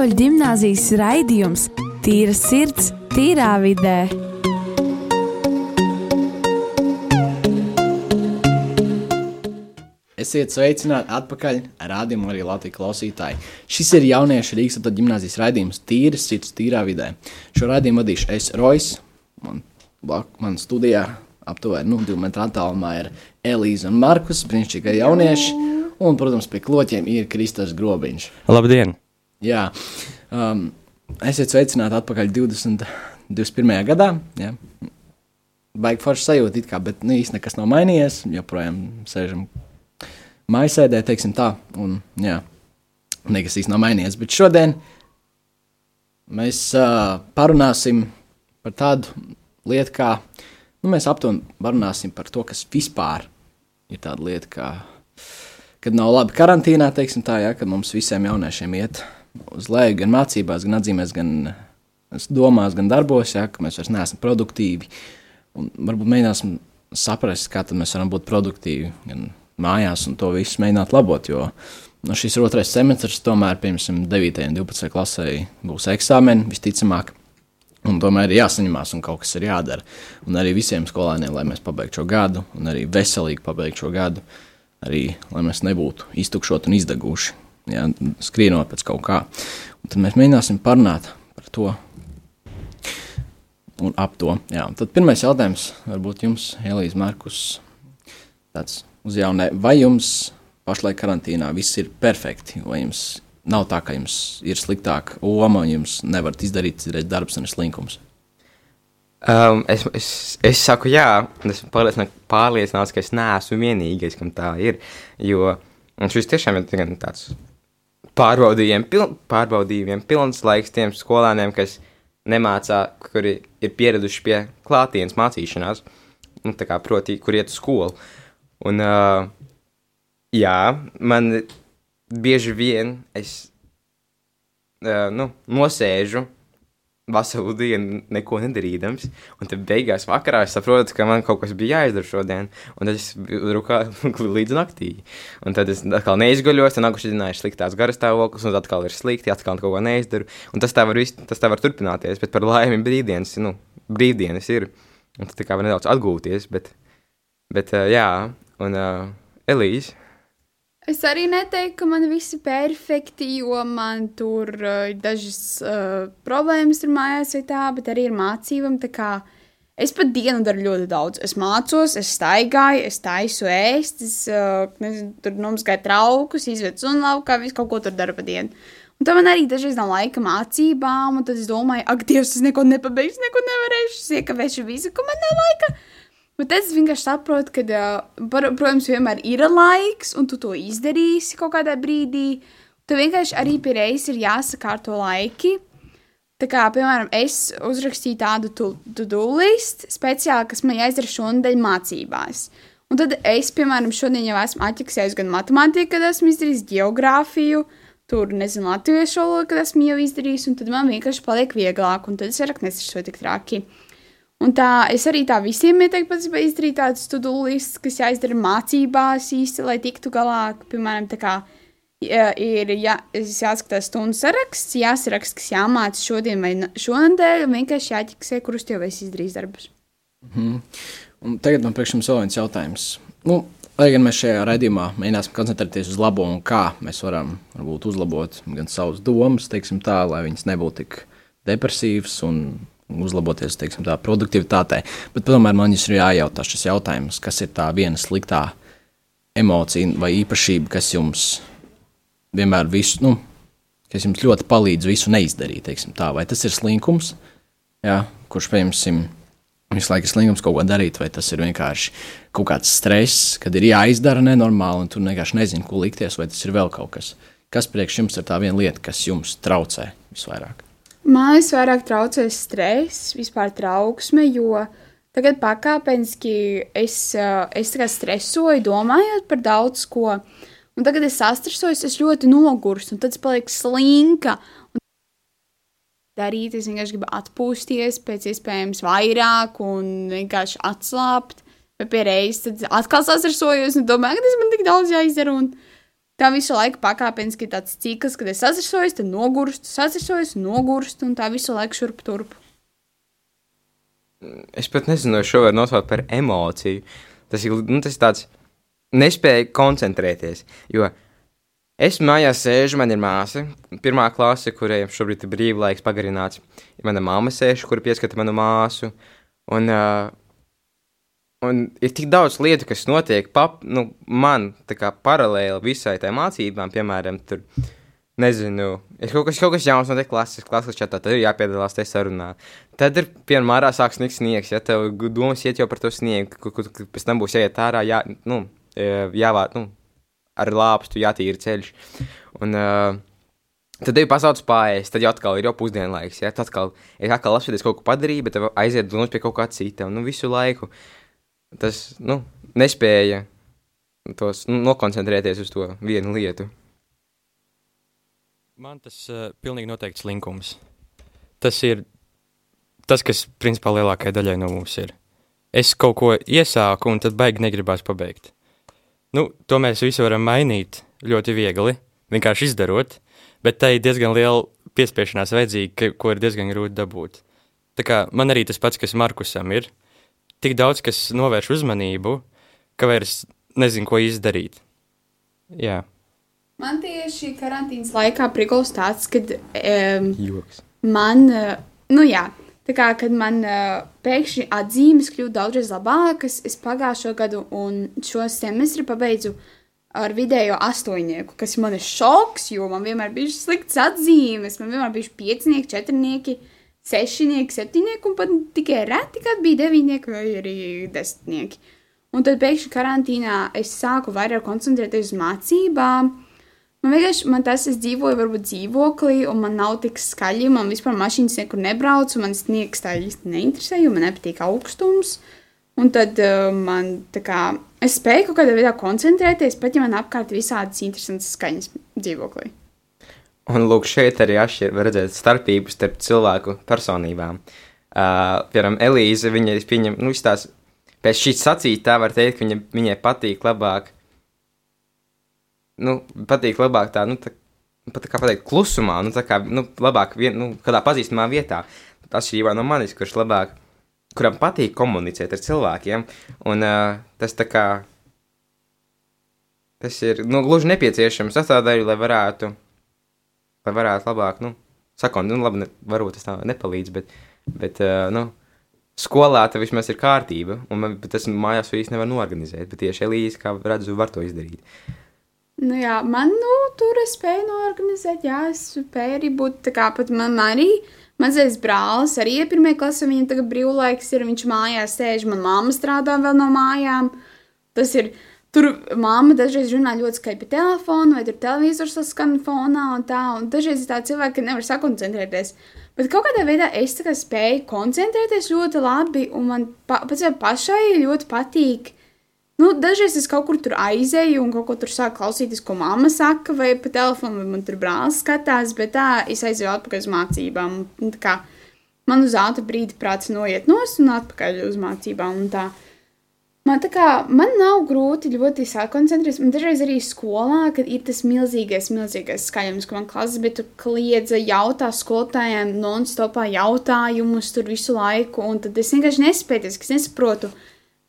Katoļu gimnāzijas raidījums Tīra sirds, tīrā vidē. Esiet sveicināti atpakaļ rādījumu arī Latvijas klausītāji. Šis ir jauniešu Rīgas apgabala gimnāzijas raidījums Tīras sirds, tīrā vidē. Šo raidījumu vadīšu es, Rojas. Man, blak, man studijā aptuveni nu, divu metru attālumā ir Elīze un Markus, brīnišķīgi jaunieši. Un, protams, pie kloķiem ir Kristus Grobiņš. Labdien! Jā, um, esiet sveicināti atpakaļ 20, 21. gadā. Jā. Baigi forši sajūta, kā, bet nu, īstenībā nekas nav mainījies. Joprojām sēžam maisēdē, teiksim tā. Un, jā, nekas īstenībā nav mainījies. Bet šodien mēs uh, parunāsim par tādu lietu, kā nu, mēs aptuveni parunāsim par to, kas vispār ir tāda lieta, kā, kad nav labi karantīnā, teiksim tā, ja, kad mums visiem jauniešiem iet uz leju, gan mācībās, gan atzīmēs, gan domās, gan darbos, ja, ka mēs vairs neesam produktīvi. Un varbūt mēģināsim saprast, kā mēs varam būt produktīvi gan mājās un to visu mēģināt labot. Jo nu, šis ir otrais semestris, tomēr, piemēram, 9. un 12. klasē būs eksāmeni visticamāk. Un tomēr ir jāsaņemās un kaut kas ir jādara. Un arī visiem skolēniem, lai mēs pabeigtu šo gadu, un arī veselīgi pabeigtu šo gadu, arī lai mēs nebūtu iztukšoti un izdeguši, ja, skrienot pēc kaut kā. Un tad mēs mēģināsim parunāt par to un ap to. Jā. Tad pirmais jautājums varbūt jums, Elīze Markus, tāds uz jaunē. Vai jums pašlaik karantīnā viss ir perfekti, vai jums nav tā, ka jums ir sliktāka oma, un jums nevarat izdarīt darbs un ir slinkums? Um, es, es, es saku, jā, esmu pārliecināts, ka es neesmu vienīgais, kam tā ir. Jo šis tiešām ir tāds pārbaudījumiem, pil, pārbaudījumiem pilns laiks tiem skolēniem, kas nemācā, kuri ir pieraduši pie klātienes mācīšanās, nu, kā, proti, kur iet uz skolu. Un, uh, jā, man bieži vien es uh, nu, nosēžu veselu dienu, neko nedarīdams, un tad beigās vakarā es saprotu, ka man kaut kas bija jāizdara šodien, un tad es rūkāju līdz naktī. Un tad es atkal neizguļos, un nākuši dienā ir sliktās garastāvoklis, un atkal ir slikti, atkal kaut ko neizdaru. Un tas tā var, vis, tas tā var turpināties, bet par laimi brīvdienas, nu, brīvdienas ir. Un tas tā kā var nedaudz atgūties, bet, bet uh, jā, un uh, Elīze. Es arī neteiktu, ka man viss ir perfekti, jo man tur uh, ir dažas uh, problēmas ar mājās vai tā, bet arī ar mācībām. Es pat dienu daru ļoti daudz. Es mācos, es staigāju, es taisu ēst, es uh, nezinu, tur nomazgāju traukus, izvedu un laukā, visu kaut ko tur daru pa dienu. Un tad man arī dažreiz nav laika mācībām, un tad es domāju, ak, Dievs, es neko nepabeigšu, neko nevarēšu, es iekavēšu visu, ka man nav laika. Bet es vienkārši saprotu, ka, par, protams, vienmēr ir laiks, un tu to izdarīsi kaut kādā brīdī. Tev vienkārši arī pie reizes ir jāsakārto laiki. Tā kā, piemēram, es uzrakstīju tādu to-do listu speciāli, kas man jāizdara šonadēļ mācībās. Un tad es, piemēram, šodien jau esmu atķeksējis gan matemātiku, kad esmu izdarījis geogrāfiju, tur, nezinu, latviešu valodu, kad esmu jau izdarījis, un tad man vienkārši paliek vieglāk, un tad es vairāk nesašoju tik traki. Un tā es arī tā visiem ieteiktu pats izdarīt tādas listas, kas jāizdara mācībās īsti, lai tiktu galā. Piemēram, tā kā ja, ir jā, jāskatās stundu saraksts, jāsaraksta, kas jāmāca šodien vai šonadēļ, un vienkārši jāķiksē, kurus tev esi izdarījis darbus. Mm -hmm. Un tagad man priekš jums vēl viens jautājums. Nu, lai gan mēs šajā raidījumā mēģināsim koncentrēties uz labo un kā mēs varam varbūt, uzlabot gan savas domas, teiksim tā, lai viņas nebūtu tik depresīvas un uzlaboties teiksim, tā, produktivitātei. Bet tomēr man ir jājautā šis jautājums, kas ir tā viena sliktā emocija vai īpašība, kas jums vienmēr visu, nu, kas jums ļoti palīdz visu neizdarīt. Tā, vai tas ir slinkums, jā, kurš, piemēram, visu laiku ir slinkums kaut ko darīt, vai tas ir vienkārši kaut kāds stress, kad ir jāizdara nenormāli, un tu vienkārši nezini, ko likties, vai tas ir vēl kaut kas. Kas priekš jums ir tā viena lieta, kas jums traucē visvairāk? Man visvairāk traucē stress, vispār trauksme, jo tagad pakāpeniski es, eh, es stresoju, domājot par daudz ko. Un tagad es sastrēsojos, es ļoti nogurstu, un tad es palieku slinka. Un darīt, es vienkārši gribu atpūsties pēc iespējams vairāk un vienkārši atslābt. Vai pie reizes tad atkal sastrēsojos un domāju, ka tas man tik daudz jāizdara. Un tā visu laiku pakāpeniski ir tāds cikls, kad es sasisojos, tad nogurstu, sasisojos, nogurstu un tā visu laiku šurp turp. Es pat nezinu, šo var nosaukt par emociju. Tas ir, nu, tas ir tāds nespēja koncentrēties. Jo es mājās sēžu, man ir māsa, pirmā klase, kurai šobrīd ir brīvlaiks pagarināts. Mana mamma sēž, kur pieskata manu māsu. Un, uh, un ir tik daudz lietu, kas notiek pap, nu, man paralēli visai tai mācībām, piemēram, tur. Nezinu, ir kaut kas, kaut kas jauns, notiek klases, klases čatā, tad ir jāpiedalās tajā sarunā. Tad ir, piemēram, ārā sāks sniegt sniegs, ja tev domas iet jau par to sniegu, kur, kur, kur pēc tam būs jāiet ārā, jā, nu, jāvāc, nu, ar lāpstu jātīra ceļš. Un, uh, Tad tev pasauc pārējais, tad jau atkal ir jau pusdienlaiks. Ja? Tad atkal ir atkal apskatīties kaut ko padarīt, bet aiziet domas pie kaut kā cita. Nu, visu laiku tas nu, nespēja tos, nu, nokoncentrēties uz to vienu lietu. Man tas uh, pilnīgi noteikti slinkums. Tas ir tas, kas principā lielākajai daļai no mums ir. Es kaut ko iesāku, un tad baigi negribās pabeigt. Nu, to mēs visi varam mainīt ļoti viegli, vienkārši izdarot, bet tai ir diezgan liela piespiešanās vajadzīga, ko ir diezgan grūti dabūt. Tā kā man arī tas pats, kas Markusam ir, tik daudz, kas novērš uzmanību, ka vairs nezinu, ko izdarīt. Jā. Man tieši karantīnas laikā prikals tāds, kad um, Joks. man, uh, nu jā, tā kā, kad man uh, pēkšņi atzīmes kļūst daudzreiz labākas, es pagājušo gadu un šo semestri pabeidzu ar vidējo astoņnieku, kas man ir šoks, jo man vienmēr bija slikts atzīmes, man vienmēr bija piecinieki, četrnieki, sešnieki, septiņnieki, un pat tikai reti, kad bija deviņnieki vai arī desmitnieki. Un tad pēkšņi karantīnā es sāku vairāk koncentrēties uz mācībām, Man vienkārši, man tas, es dzīvoju varbūt dzīvoklī, un man nav tik skaļi, man vispār mašīnas nekur nebrauc, un man sniegs tā īsti neinteresē, jo man nepatīk augstums. Un tad uh, man tā kā, es spēju kaut kādā veidā koncentrēties, pat ja man apkārt visādas interesantas skaņas dzīvoklī. Un lūk, šeit arī atšķir, var redzēt starpību starp cilvēku personībām. Uh, piemēram, Elīze, viņa ir pieņem, nu, tās, pēc šīs sacīt, tā var teikt, ka viņa, viņai patīk labāk nu, patīk labāk tā, nu, tā, pat kā pateikt, klusumā, nu, tā kā, nu, labāk, vien, nu, kādā pazīstamā vietā. Atšķirībā no manis, kurš labāk, kuram patīk komunicēt ar cilvēkiem, un uh, tas tā kā, tas ir, nu, gluži nepieciešams sastāvdaļa, lai varētu, lai varētu labāk, nu, sakot, nu, labi, ne, varbūt tas tā nepalīdz, bet, bet, uh, nu, skolā tā vismaz ir kārtība, un man, tas mājās īsti nevar norganizēt, bet tieši Elīze, kā redzu, var to izdarīt. Nu, jā, man nu, tur es spēju norganizēt, jā, es spēju arī būt tā kā pat man arī. Mazais brālis arī ir pirmā klase, viņam tagad brīvlaiks ir, viņš mājās sēž, man mamma strādā vēl no mājām. Tas ir, tur mamma dažreiz runā ļoti skaļi pa telefonu, vai tur televizors skan fonā un tā, un dažreiz ir tā cilvēki, ka nevar sakoncentrēties. Bet kaut kādā veidā es tā kā spēju koncentrēties ļoti labi, un man pa, pašai ļoti patīk Nu, dažreiz es kaut kur tur aizēju un kaut ko tur sāku klausīties, ko mamma saka, vai pa telefonu, vai man tur brālis skatās, bet tā es aizēju atpakaļ uz mācībām. Un, kā, man uz ātru brīdi prāts noiet nos un atpakaļ uz mācībām. Man, kā, man nav grūti ļoti sakoncentrēties. Man dažreiz arī skolā, kad ir tas milzīgais, milzīgais skaļums, ka man klases, bet tu kliedza, jautā skolotājiem non-stopā jautājumus tur visu laiku, un tad es vienkārši nespēju, es nesaprotu.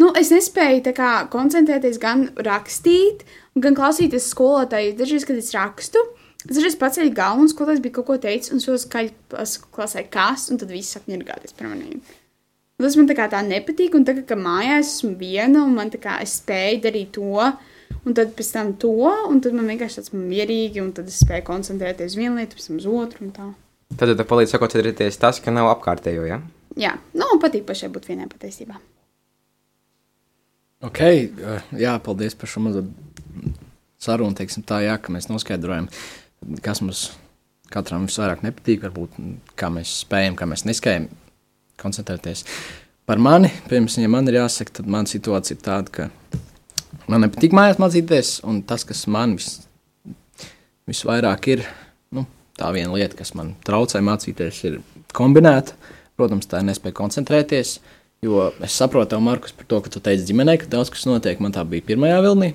Nu, es nespēju kā, koncentrēties gan rakstīt, gan klausīties skolotāju. Dažreiz, kad es rakstu, es dažreiz paceļu galvu, un skolotājs bija kaut ko teicis, un šo skaļi klasē kas, un tad viss sāk ņirgāties par maniem. Tas man tā kā tā nepatīk, un tagad, kad mājās esmu viena, un man tā kā es spēju darīt to, un tad pēc tam to, un tad man vienkārši tāds mierīgi, un tad es spēju koncentrēties uz vienu lietu, pēc tam uz otru, un tā. Tad tev palīdz sakoncentrēties tas, ka nav apkārtējo, ja? Jā, nu, man patīk pašai būt vienai patiesībā. Ok, eh, jā, paldies par šo mazo sarunu. Teiksim, tā, jā, ka mēs noskaidrojam, kas mums katram visvairāk nepatīk, varbūt kā mēs spējam, kā mēs nespējam koncentrēties. Par mani, pirms ja man ir jāsaka, tad mana situācija ir tāda, ka man nepatīk mājās mācīties, un tas, kas man vis, visvairāk ir, nu, tā viena lieta, kas man traucē mācīties, ir kombinēta. Protams, tā ir nespēja koncentrēties. Jo es saprotu, tev, Markus, par to, ka tu teici ģimenei, ka daudz kas notiek. Man tā bija pirmajā vilnī.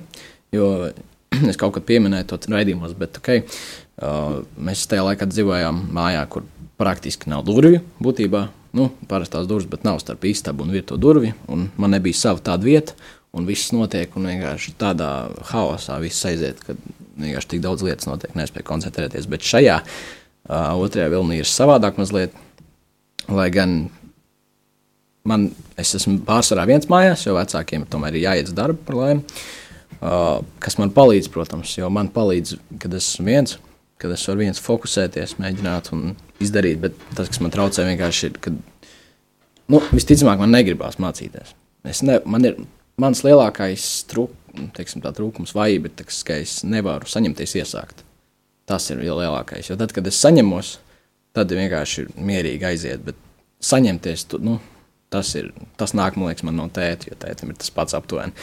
Jo es kaut kad pieminēju to raidījumos, bet ok, uh, mēs tajā laikā dzīvojām mājā, kur praktiski nav durvju būtībā. Nu, parastās durvis, bet nav starp istabu un vietu durvju. Un man nebija sava tāda vieta, un viss notiek, un vienkārši tādā haosā viss aiziet, kad vienkārši tik daudz lietas notiek, nespēju koncentrēties. Bet šajā uh, otrajā vilnī ir savādāk mazliet, lai gan man, es esmu pārsvarā viens mājās, jo vecākiem tomēr ir jāiet uz darbu par laimi. Uh, kas man palīdz, protams, jo man palīdz, kad esmu viens, kad es varu viens fokusēties, mēģināt un izdarīt. Bet tas, kas man traucē, vienkārši ir, ka nu, visticamāk man negribās mācīties. Es ne, man ir mans lielākais trūk, teiksim, trūkums, vājība ir tas, ka es nevaru saņemties iesākt. Tas ir lielākais. Jo tad, kad es saņemos, tad vienkārši ir mierīgi aiziet. Bet saņemties, tu, nu, tas, ir, tas nāk liekas, man no tēta, jo tētim ir tas pats aptuveni.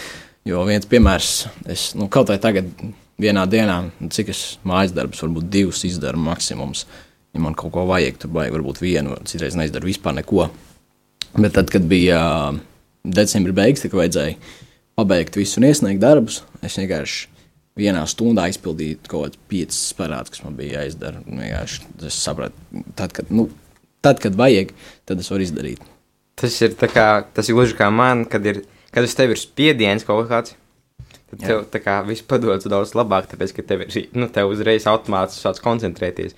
Jo viens piemērs, es nu, kaut vai tagad vienā dienā, cik es mājas darbus, varbūt divus izdaru maksimums. Ja man kaut ko vajag, tad vajag varbūt vienu, citreiz neizdaru vispār neko. Bet tad, kad bija decembris beigas, tad vajadzēja pabeigt visu un iesniegt darbus, es vienkārši vienā stundā izpildīju kaut kādas piecas parādus, kas man bija jāizdara. Es sapratu, tad, kad, nu, tad, kad vajag, tad es varu izdarīt. Tas ir, kā, tas ir gluži kā man, kad, ir, kad uz tevi ir spiediens kaut kāds Tad tev tā kā viss padodas daudz labāk, tāpēc, ka tev ir, nu, tev uzreiz automātiski sāc koncentrēties.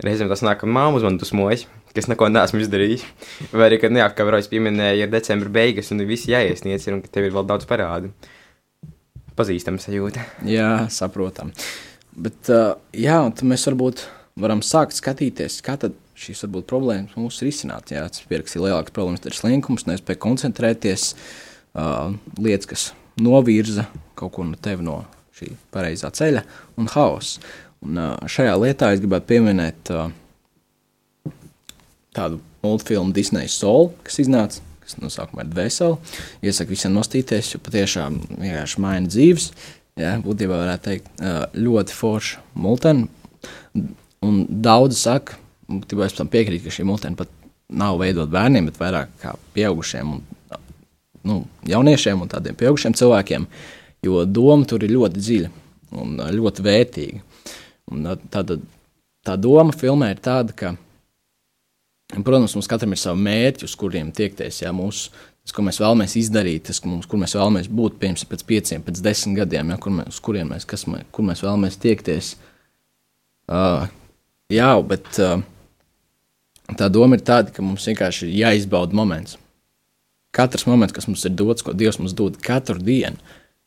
Reizēm tas nāk, ka māma uz mani dusmojas, ka es neko neesmu izdarījis. Vai arī, kad, nu, jā, kā Rojas pieminēja, ir decembra beigas un viss jāiesniedz, un ka tev ir vēl daudz parādu. Pazīstama sajūta. Jā, saprotam. Bet, uh, jā, un tad mēs varbūt varam sākt skatīties, kā tad šīs varbūt problēmas mums risināt. Jā, tas pierakstīja lielākas problēmas, ir slinkums, nespēja koncentrēties, uh, lietas, kas novirza kaut ko no tevis no šī pareizā ceļa un haosa. Un, šajā lietā es gribētu pieminēt tādu multfilmu Disneya Soul, kas iznāca. kas no sākuma ir veseli. Iesaku visiem nostīties, jo patiešām vienkārši maina dzīves. Jā, būtībā varētu teikt, ļoti forša multena. Un daudzi saka, būtībā es tam piekrītu, ka šī multena pat nav veidot bērniem, bet vairāk kā pieaugušiem un nu, jauniešiem un tādiem pieaugušiem cilvēkiem, jo doma tur ir ļoti dziļa un ļoti vērtīga. Un tā, tā doma filmē ir tāda, ka, protams, mums katram ir savi mērķi, uz kuriem tiekties. Jā, mūsu, tas, ko mēs vēlamies izdarīt, tas, mums, kur mēs vēlamies būt piemēram, pēc pieciem, pēc desmit gadiem, jā, kur mēs, uz kuriem mēs, mēs, kur mēs vēlamies tiekties. Uh, jā, bet uh, tā doma ir tāda, ka mums vienkārši ir jāizbauda moments. Katrs moments, kas mums ir dots, ko Dievs mums dod katru dienu,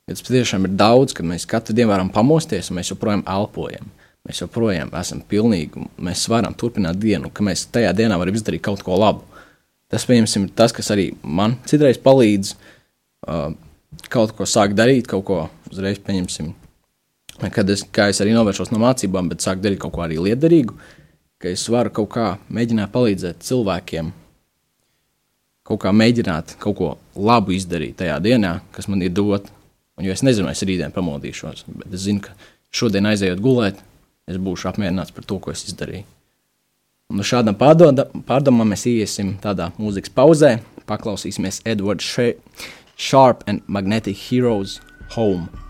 tas patiešām ir daudz, ka mēs katru dienu varam pamosties un mēs joprojām elpojam. Mēs joprojām esam pilnīgi, mēs varam turpināt dienu, ka mēs tajā dienā varam izdarīt kaut ko labu. Tas, pieņemsim, ir tas, kas arī man citreiz palīdz uh, kaut ko sākt darīt, kaut ko uzreiz pieņemsim. Kad es, es arī novēršos no mācībām, bet sāku darīt kaut ko arī liederīgu, ka es varu kaut kā mēģināt palīdzēt cilvēkiem, kaut kā mēģināt kaut ko labu izdarīt tajā dienā, kas man ir dot. Un, jo es nezinu, vai es rītdien pamodīšos, bet es zinu, ka šodien aizejot gulēt, es būšu apmierināts par to, ko es izdarīju. Un uz šādām pārdomām mēs iesim tādā mūzikas pauzē, paklausīsimies Edwards Sharp and Magnetic Heroes Home.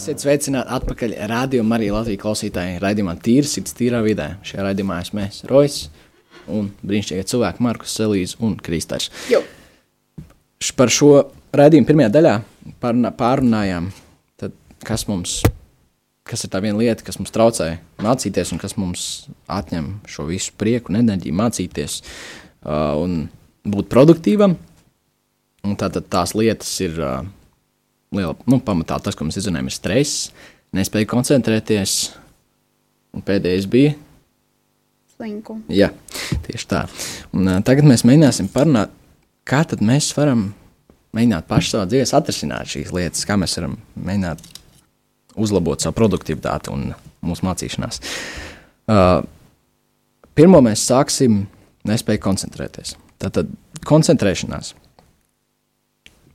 Esiet sveicināti atpakaļ rādījumā, arī Latvijas klausītāji. Radījumā tīri sirds, tīrā vidē. Šajā raidījumā esmu mēs, Rojas un brīnišķīgie cilvēki Markus, Selīze un Kristārs. Par šo raidījumu pirmajā daļā pārunā, pārunājām, tad, kas, mums, kas ir tā viena lieta, kas mums traucē mācīties un kas mums atņem šo visu prieku un enerģiju mācīties uh, un būt produktīvam. Un tātad tās lietas ir uh, liela, nu, pamatā tas, ko mēs izdarām, ir stress, nespēja koncentrēties. Un pēdējais bija Slinku. Jā, tieši tā. Un, uh, tagad mēs mēģināsim parunāt, kā tad mēs varam mēģināt paši savā dzīvē atrisināt šīs lietas, kā mēs varam mēģināt uzlabot savu produktivitāti un mūsu mācīšanās. Uh, pirmo mēs sāksim nespēju koncentrēties. Tātad koncentrēšanās.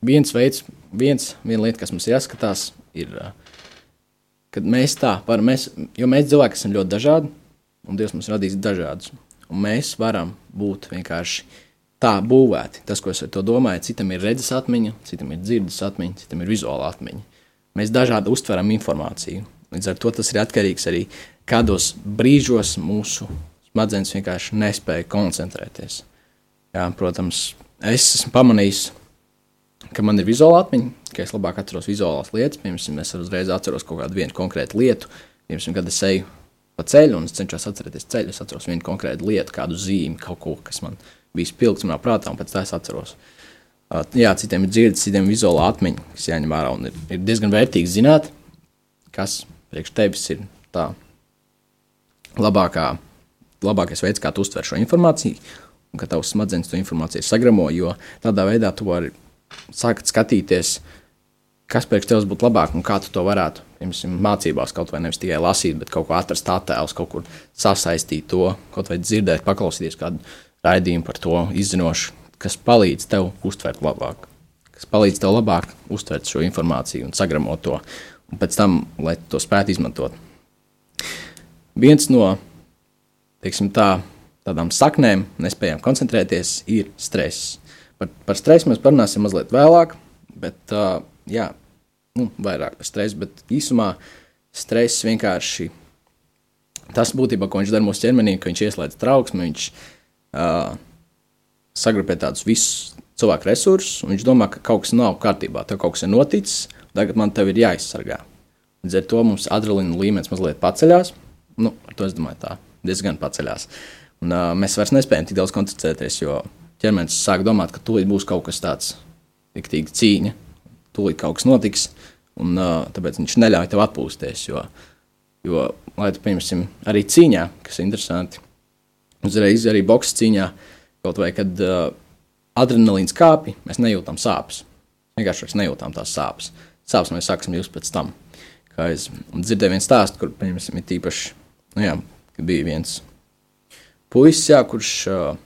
Viens veids, viens, viena lieta, kas mums jāskatās, ir, kad mēs tā varam, mēs, jo mēs cilvēki esam ļoti dažādi, un Dievs mums radīs dažādus. Un mēs varam būt vienkārši tā būvēti. Tas, ko es ar to domāju, citam ir redzes atmiņa, citam ir dzirdes atmiņa, citam ir vizuāla atmiņa. Mēs dažādi uztveram informāciju. Līdz ar to tas ir atkarīgs arī kādos brīžos mūsu smadzenes vienkārši nespēja koncentrēties. Jā, protams, es esmu pamanījis, ka man ir vizuāla atmiņa, ka es labāk atceros vizuālās lietas. Piemēram, es uzreiz atceros kaut kādu konkrētu lietu. Piemēram, kad es eju pa ceļu un es cenšos atcerēties ceļu, es atceros vienu konkrētu lietu, kādu zīmi, kaut ko, kas man bija spilgts manā prātā, un pēc tam es atceros. Uh, jā, citiem ir dzirdes, citiem ir vizuāla atmiņa, kas jāņem vērā. Ir, ir diezgan vērtīgi zināt, kas priekš tevis ir tā labākā, labākais veids, kā tu uztver šo informāciju, un ka tavs smadzenes to informāciju sagramo, jo tādā veidā tu vari sākt skatīties kas priekš tevis būtu labāk un kā tu to varētu piemēram, mācībās kaut vai nevis tikai lasīt, bet kaut ko atrast attēlus, kaut kur sasaistīt to, kaut vai dzirdēt, paklausīties kādu raidījumu par to izzinošu, kas palīdz tev uztvert labāk, kas palīdz tev labāk uztvert šo informāciju un sagramot to, un pēc tam, lai to spētu izmantot. Viens no teiksim, tā, tādām saknēm, nespējām koncentrēties, ir stress. Par, par stresu mēs parunāsim mazliet vēlāk, bet uh, jā, nu, vairāk par stresu, bet īsumā stress vienkārši tas būtībā, ko viņš dara mūsu ķermenī, ka viņš ieslēdz trauksmi, viņš uh, sagrupē tādus visus cilvēku resursus, un viņš domā, ka kaut kas nav kārtībā, tev kaut kas ir noticis, tagad man tev ir jāizsargā. Līdz ar to mums adrenalīna līmenis mazliet paceļās. Nu, ar to es domāju, tā diezgan paceļās. Un, uh, mēs vairs nespējam tik daudz koncentrēties, jo ķermenis sāk domāt, ka tūlīt būs kaut kas tāds, rīktīgi cīņa, tūlīt kaut kas notiks, un uh, tāpēc viņš neļauj tev atpūsties. Jo, jo lai tu pieņemsim arī cīņā, kas ir interesanti, uzreiz arī boxe cīņā, kaut vai kad uh, adrenalīns kāpj, mēs nejūtam sāpes. Vienkārši vairs nejūtām tās sāpes. Sāpes mēs sāksim just pēc tam. Kā es dzirdēju vienu stāstu, kur, piemēram, ir tīpaši, nu jā, bija viens puisis, jā, kurš uh,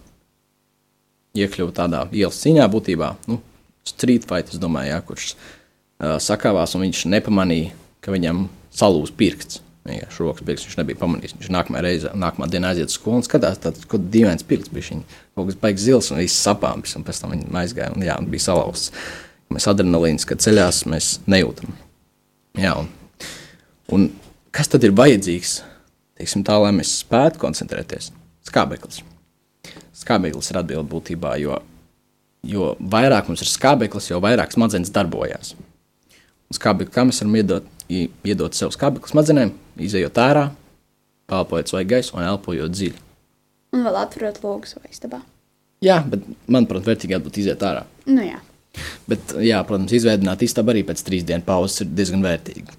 iekļuva tādā ielas cīņā, būtībā nu, street fight, es domāju, jā, kurš uh, sakāvās, un viņš nepamanīja, ka viņam salūz pirksts. Vienkārši rokas pirksts viņš nebija pamanījis. Viņš nākamajā reizē, nākamā dienā aiziet uz skolu un skatās, tāds kāds dīvains pirksts bija. Viņa kaut kas baigs zils un viss sapāms, un pēc tam viņa aizgāja un jā, un bija salauzts. Mēs adrenalīns, kad ceļās, mēs nejūtam. Jā, un, un kas tad ir vajadzīgs? Teiksim, tā, lai mēs spētu koncentrēties. Skābeklis. Skābeklis ir atbilde būtībā, jo, jo vairāk mums ir skābeklis, jo vairāk smadzenes darbojas. Un skābekli, kā mēs varam iedot, iedot sev skābekli smadzenēm, izējot ārā, pelpojot svaigu gaisu un elpojot dziļi. Un vēl atverot logus vai istabā. Jā, bet manuprāt, vērtīgi būtu iziet ārā. Nu jā. Bet, jā, protams, izveidot istabu arī pēc trīs dienu pauzes ir diezgan vērtīgi.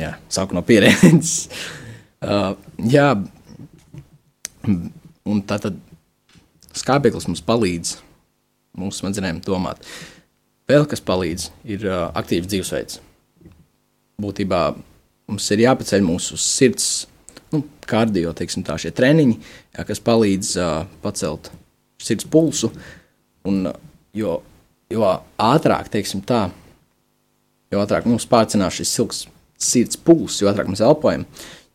Jā, saku no pieredzes. uh, jā, un tā tad skābeklis mums palīdz mūsu smadzenēm domāt. Vēl kas palīdz, ir uh, aktīvs dzīvesveids. Būtībā mums ir jāpaceļ mūsu sirds, nu, kardio, teiksim, tā šie treniņi, jā, kas palīdz uh, pacelt sirds pulsu. Un, uh, jo, jo ātrāk, teiksim tā, jo ātrāk mums pārcinās šis silks sirds pulss, jo ātrāk mēs elpojam,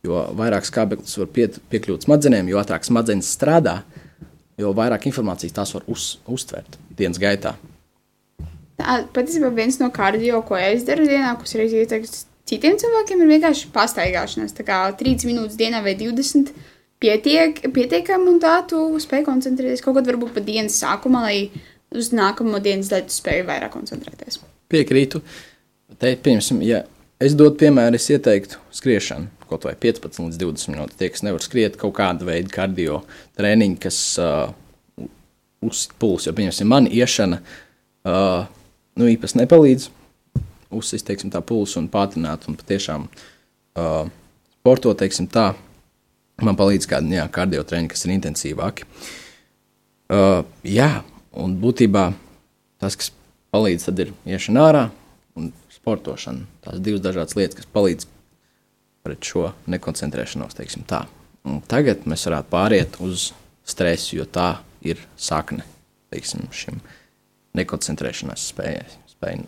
jo vairāk skābeklis var piet, piekļūt smadzenēm, jo ātrāk smadzenes strādā, jo vairāk informācijas tās var uz, uztvert dienas gaitā. Tā patiesībā viens no kardio, ko es daru dienā, kas ir ieteikts citiem cilvēkiem, ir vienkārši pastaigāšanās. Tā kā 3 minūtes dienā vai 20 pietiek, pietiekami, un tā tu spēj koncentrēties kaut kad varbūt pat dienas sākumā, lai uz nākamo dienas daļu tu spēj vairāk koncentrēties. Piekrītu. Te, piemēram, ja es dotu piemēru, es ieteiktu skriešanu kaut vai 15 līdz 20 minūtes. Tie, kas nevar skriet, kaut kāda veida kardio treniņi, kas uh, uzpūs, jo, piemēram, man iešana uh, nu, īpaši nepalīdz uzsist, teiksim, tā pulsu un pātrināt un patiešām uh, sportot, teiksim tā, man palīdz kādi, jā, kardio treniņi, kas ir intensīvāki. Uh, jā, un būtībā tas, kas palīdz, tad ir iešana ārā un sportošana. Tās divas dažādas lietas, kas palīdz pret šo nekoncentrēšanos, tagad mēs varētu pāriet uz stresu, jo tā ir sakne teiksim, šim nekoncentrēšanās spējai, spēj,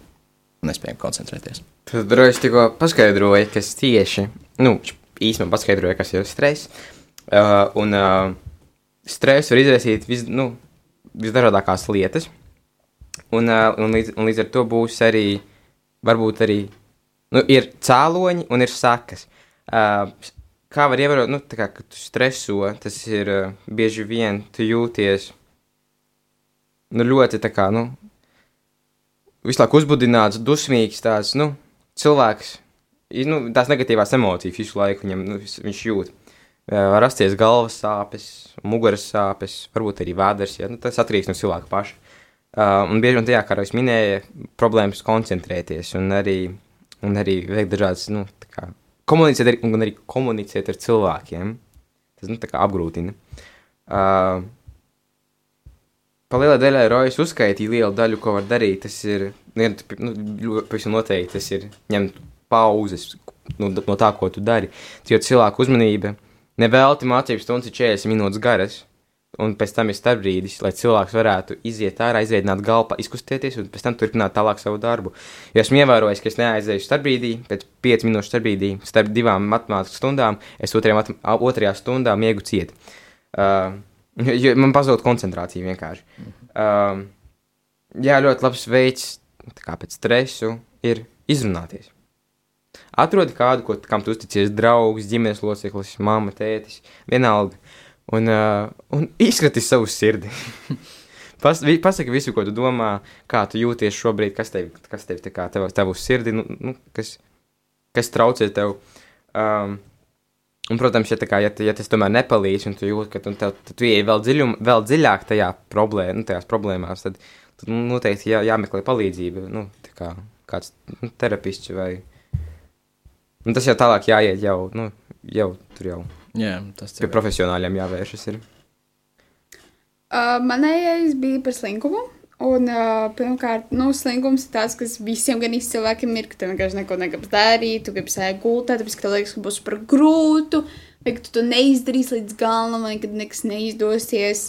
nespējam koncentrēties. Tad droši tikko paskaidroja, kas tieši, nu, īstenībā paskaidroja, kas ir stress. Uh, un uh, stress var izraisīt vis, nu, visdažādākās lietas. Un, uh, un, līdz, un līdz ar to būs arī, varbūt arī, nu, ir cēloņi un ir sakas. Kā var ievērot, nu, kā, kad tu streso, tas ir bieži vien tu jūties, nu, ļoti tā kā, nu, visu laiku uzbudināts, dusmīgs, tāds nu, cilvēks. Nu, tās negatīvās emocijas visu laiku viņam, nu, viņš jūt. Var rasties galvas sāpes, muguras sāpes, varbūt arī vēders. Ja? Nu, tas atkarīgs no cilvēka paša. Uh, un bieži vien tajā, kā jau es minēju, problēmas koncentrēties un arī, un arī veikt dažādas, nu, komunicēt, ar, un arī komunicēt ar cilvēkiem. Tas, nu, apgrūtina. Uh, Pa lielai daļai rojas uzskaitīja lielu daļu, ko var darīt. Tas ir nu, ļo- pavisam noteikti tas ir ņemt pauzes no, no tā, ko tu dari. Jo cilvēku uzmanība nevelti mācības stundas ir 40 minūtes garas. Un pēc tam ir starpbrīdis, lai cilvēks varētu iziet ārā, izveidot galvu, izkustēties un pēc tam turpināt tālāk savu darbu. Jo esmu ievērojis, ka es neaizēju starpbrīdī, pēc 5 minūšu starpbrīdī, starp divām matemātikas stundām, es otrajā, a- otrajā stundā miegu ciet. Uh, jo- man pazūd koncentrācija vienkārši. Uh, jā, ļoti labs veids, kā pēc stresu, ir izrunāties. Atrodi kādu, ko, kam tu uzticies, draugs, ģimenes loceklis, mamma, tētis, vienalga. Un, uh, un izkrati savu sirdi. Pas, vi- pasaki visu, ko tu domā, kā tu jūties šobrīd, kas tev, kas tev tā kā tev, uz sirdi, nu, nu, kas, kas traucē tev. Um, un, protams, ja, kā, ja, ja tas tomēr nepalīdz, un tu jūti, ka tu, tev, tu ieej vēl, dziļum, vēl dziļāk tajā problēmā, nu, tajās problēmās, tad, tad nu, noteikti jā, jāmeklē palīdzība. Nu, kā kāds nu, terapists vai. Un tas jau tālāk jāiet, jau, nu, jau tur jau Jā, tas pie ir. profesionāļiem jāvēršas. Ir. Uh, manējais bija par slinkumu. Un, uh, pirmkārt, nu, slinkums ir tas, kas visiem gan cilvēkiem ir, ka tu vienkārši neko negribas darīt, tu gribi sēžot gultā, tāpēc, ka tev liekas, ka būs par grūtu, vai ka tu to neizdarīsi līdz galam, vai ka nekas neizdosies.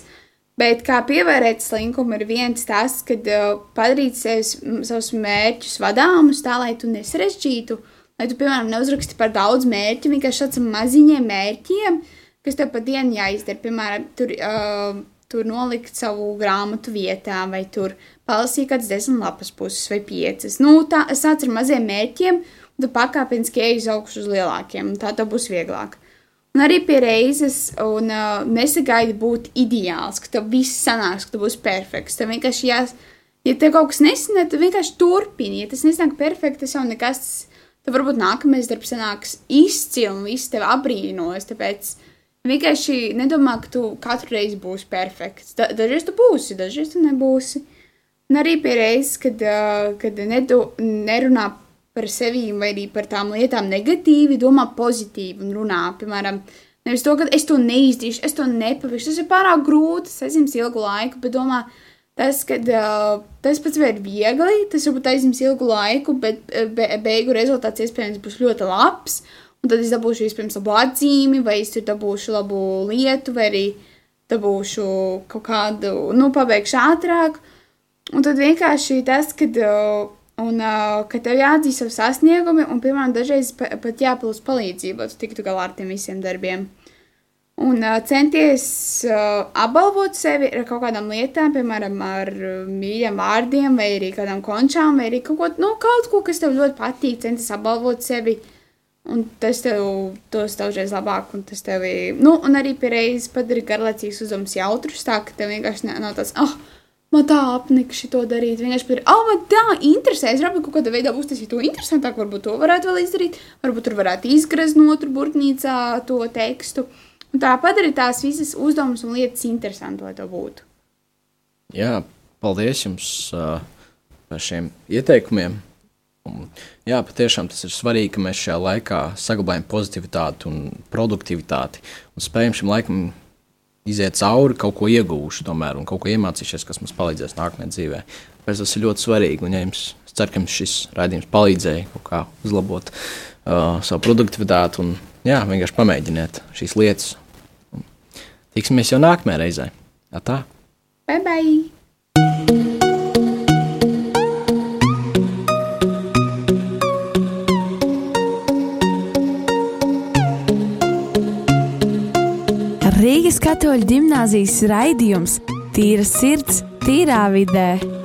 Bet kā pievērēt slinkumu, ir viens tas, kad uh, padarīt sevis, savus mērķus vadāmus tā, lai tu nesarežģītu, lai tu, piemēram, neuzraksti par daudz mērķu, vienkārši šādiem maziņiem mērķiem, kas tev pa dienu jāizdara. Piemēram, tur, uh, tur nolikt savu grāmatu vietā, vai tur palasīt kādas desmit lapas puses vai piecas. Nu, tā, sāc ar maziem mērķiem, un tu pakāpeniski ej uz augšu uz lielākiem, un tā tev būs vieglāk. Un arī pie reizes, un uh, nesagaidi būt ideāls, ka tev viss sanāks, ka tu būsi perfekts. Tev vienkārši jās, ja tev kaut kas nesanāk, tad vienkārši turpini. Ja tas nesanāk perfekti, tas jau nekas, tad varbūt nākamais darbs sanāks izcili un viss tev abrīnos. Tāpēc vienkārši nedomā, ka tu katru reizi būsi perfekts. Da, dažreiz tu būsi, dažreiz tu nebūsi. Un arī pie reizes, kad, uh, kad nedu, nerunā par sevi vai arī par tām lietām negatīvi, domā pozitīvi un runā. Piemēram, nevis to, ka es to neizdarīšu, es to nepavismu, tas ir pārāk grūti, tas aizņems ilgu laiku, bet domā, tas, ka uh, tas pats ir viegli, tas varbūt aizņems ilgu laiku, bet be, beigu rezultāts iespējams būs ļoti labs. Un tad es dabūšu vispirms labu atzīmi, vai es tur dabūšu labu lietu, vai arī dabūšu kaut kādu, nu, pabeigšu ātrāk. Un tad vienkārši tas, kad, un, uh, ka tev jāatzīst savu sasniegumu, un, piemēram, dažreiz pa, pat jāpalūdz palīdzību, lai tu tiktu galā ar tiem visiem darbiem. Un uh, centies uh, apbalvot sevi ar kaut kādām lietām, piemēram, ar uh, mīļiem vārdiem, vai arī kādām končām, vai arī kaut ko, nu, kaut ko, kas tev ļoti patīk, centies apbalvot sevi. Un tas tev dos daudzreiz labāk, un tas tev. Nu, un arī pie reizes padarīt garlaicīgus uzdevumus jautrus, tā ka tev vienkārši nav tāds, ah, oh, man tā apnika šito darīt. Vienkārši padarīt, ah, oh, man tā interesē. Es varbūt kaut kādā veidā uztaisīt to interesantāk, varbūt to varētu vēl izdarīt, varbūt tur varētu izgrazt no otru burtnīcā to tekstu. Un tā padarīt tās visas uzdevumus un lietas interesantas, lai to būtu. Jā, paldies jums uh, par šiem ieteikumiem. Un, jā, patiešām tas ir svarīgi, ka mēs šajā laikā saglabājam pozitivitāti un produktivitāti un spējam šim laikam iziet cauri, kaut ko iegūšu, tomēr, un kaut ko iemācīties, kas mums palīdzēs nākamajā dzīvē. Tāpēc tas ir ļoti svarīgi. Un, ja jums, es ceru, ka jums šis raidījums palīdzēja kaut kā uzlabot uh, savu produktivitāti un jā, vienkārši pamēģiniet šīs lietas. Tiksimies jau nākamajā reizē. Tā. Bye bye! Rīgas katoļu gimnāzijas raidījums Tīra sirds, tīrā vidē.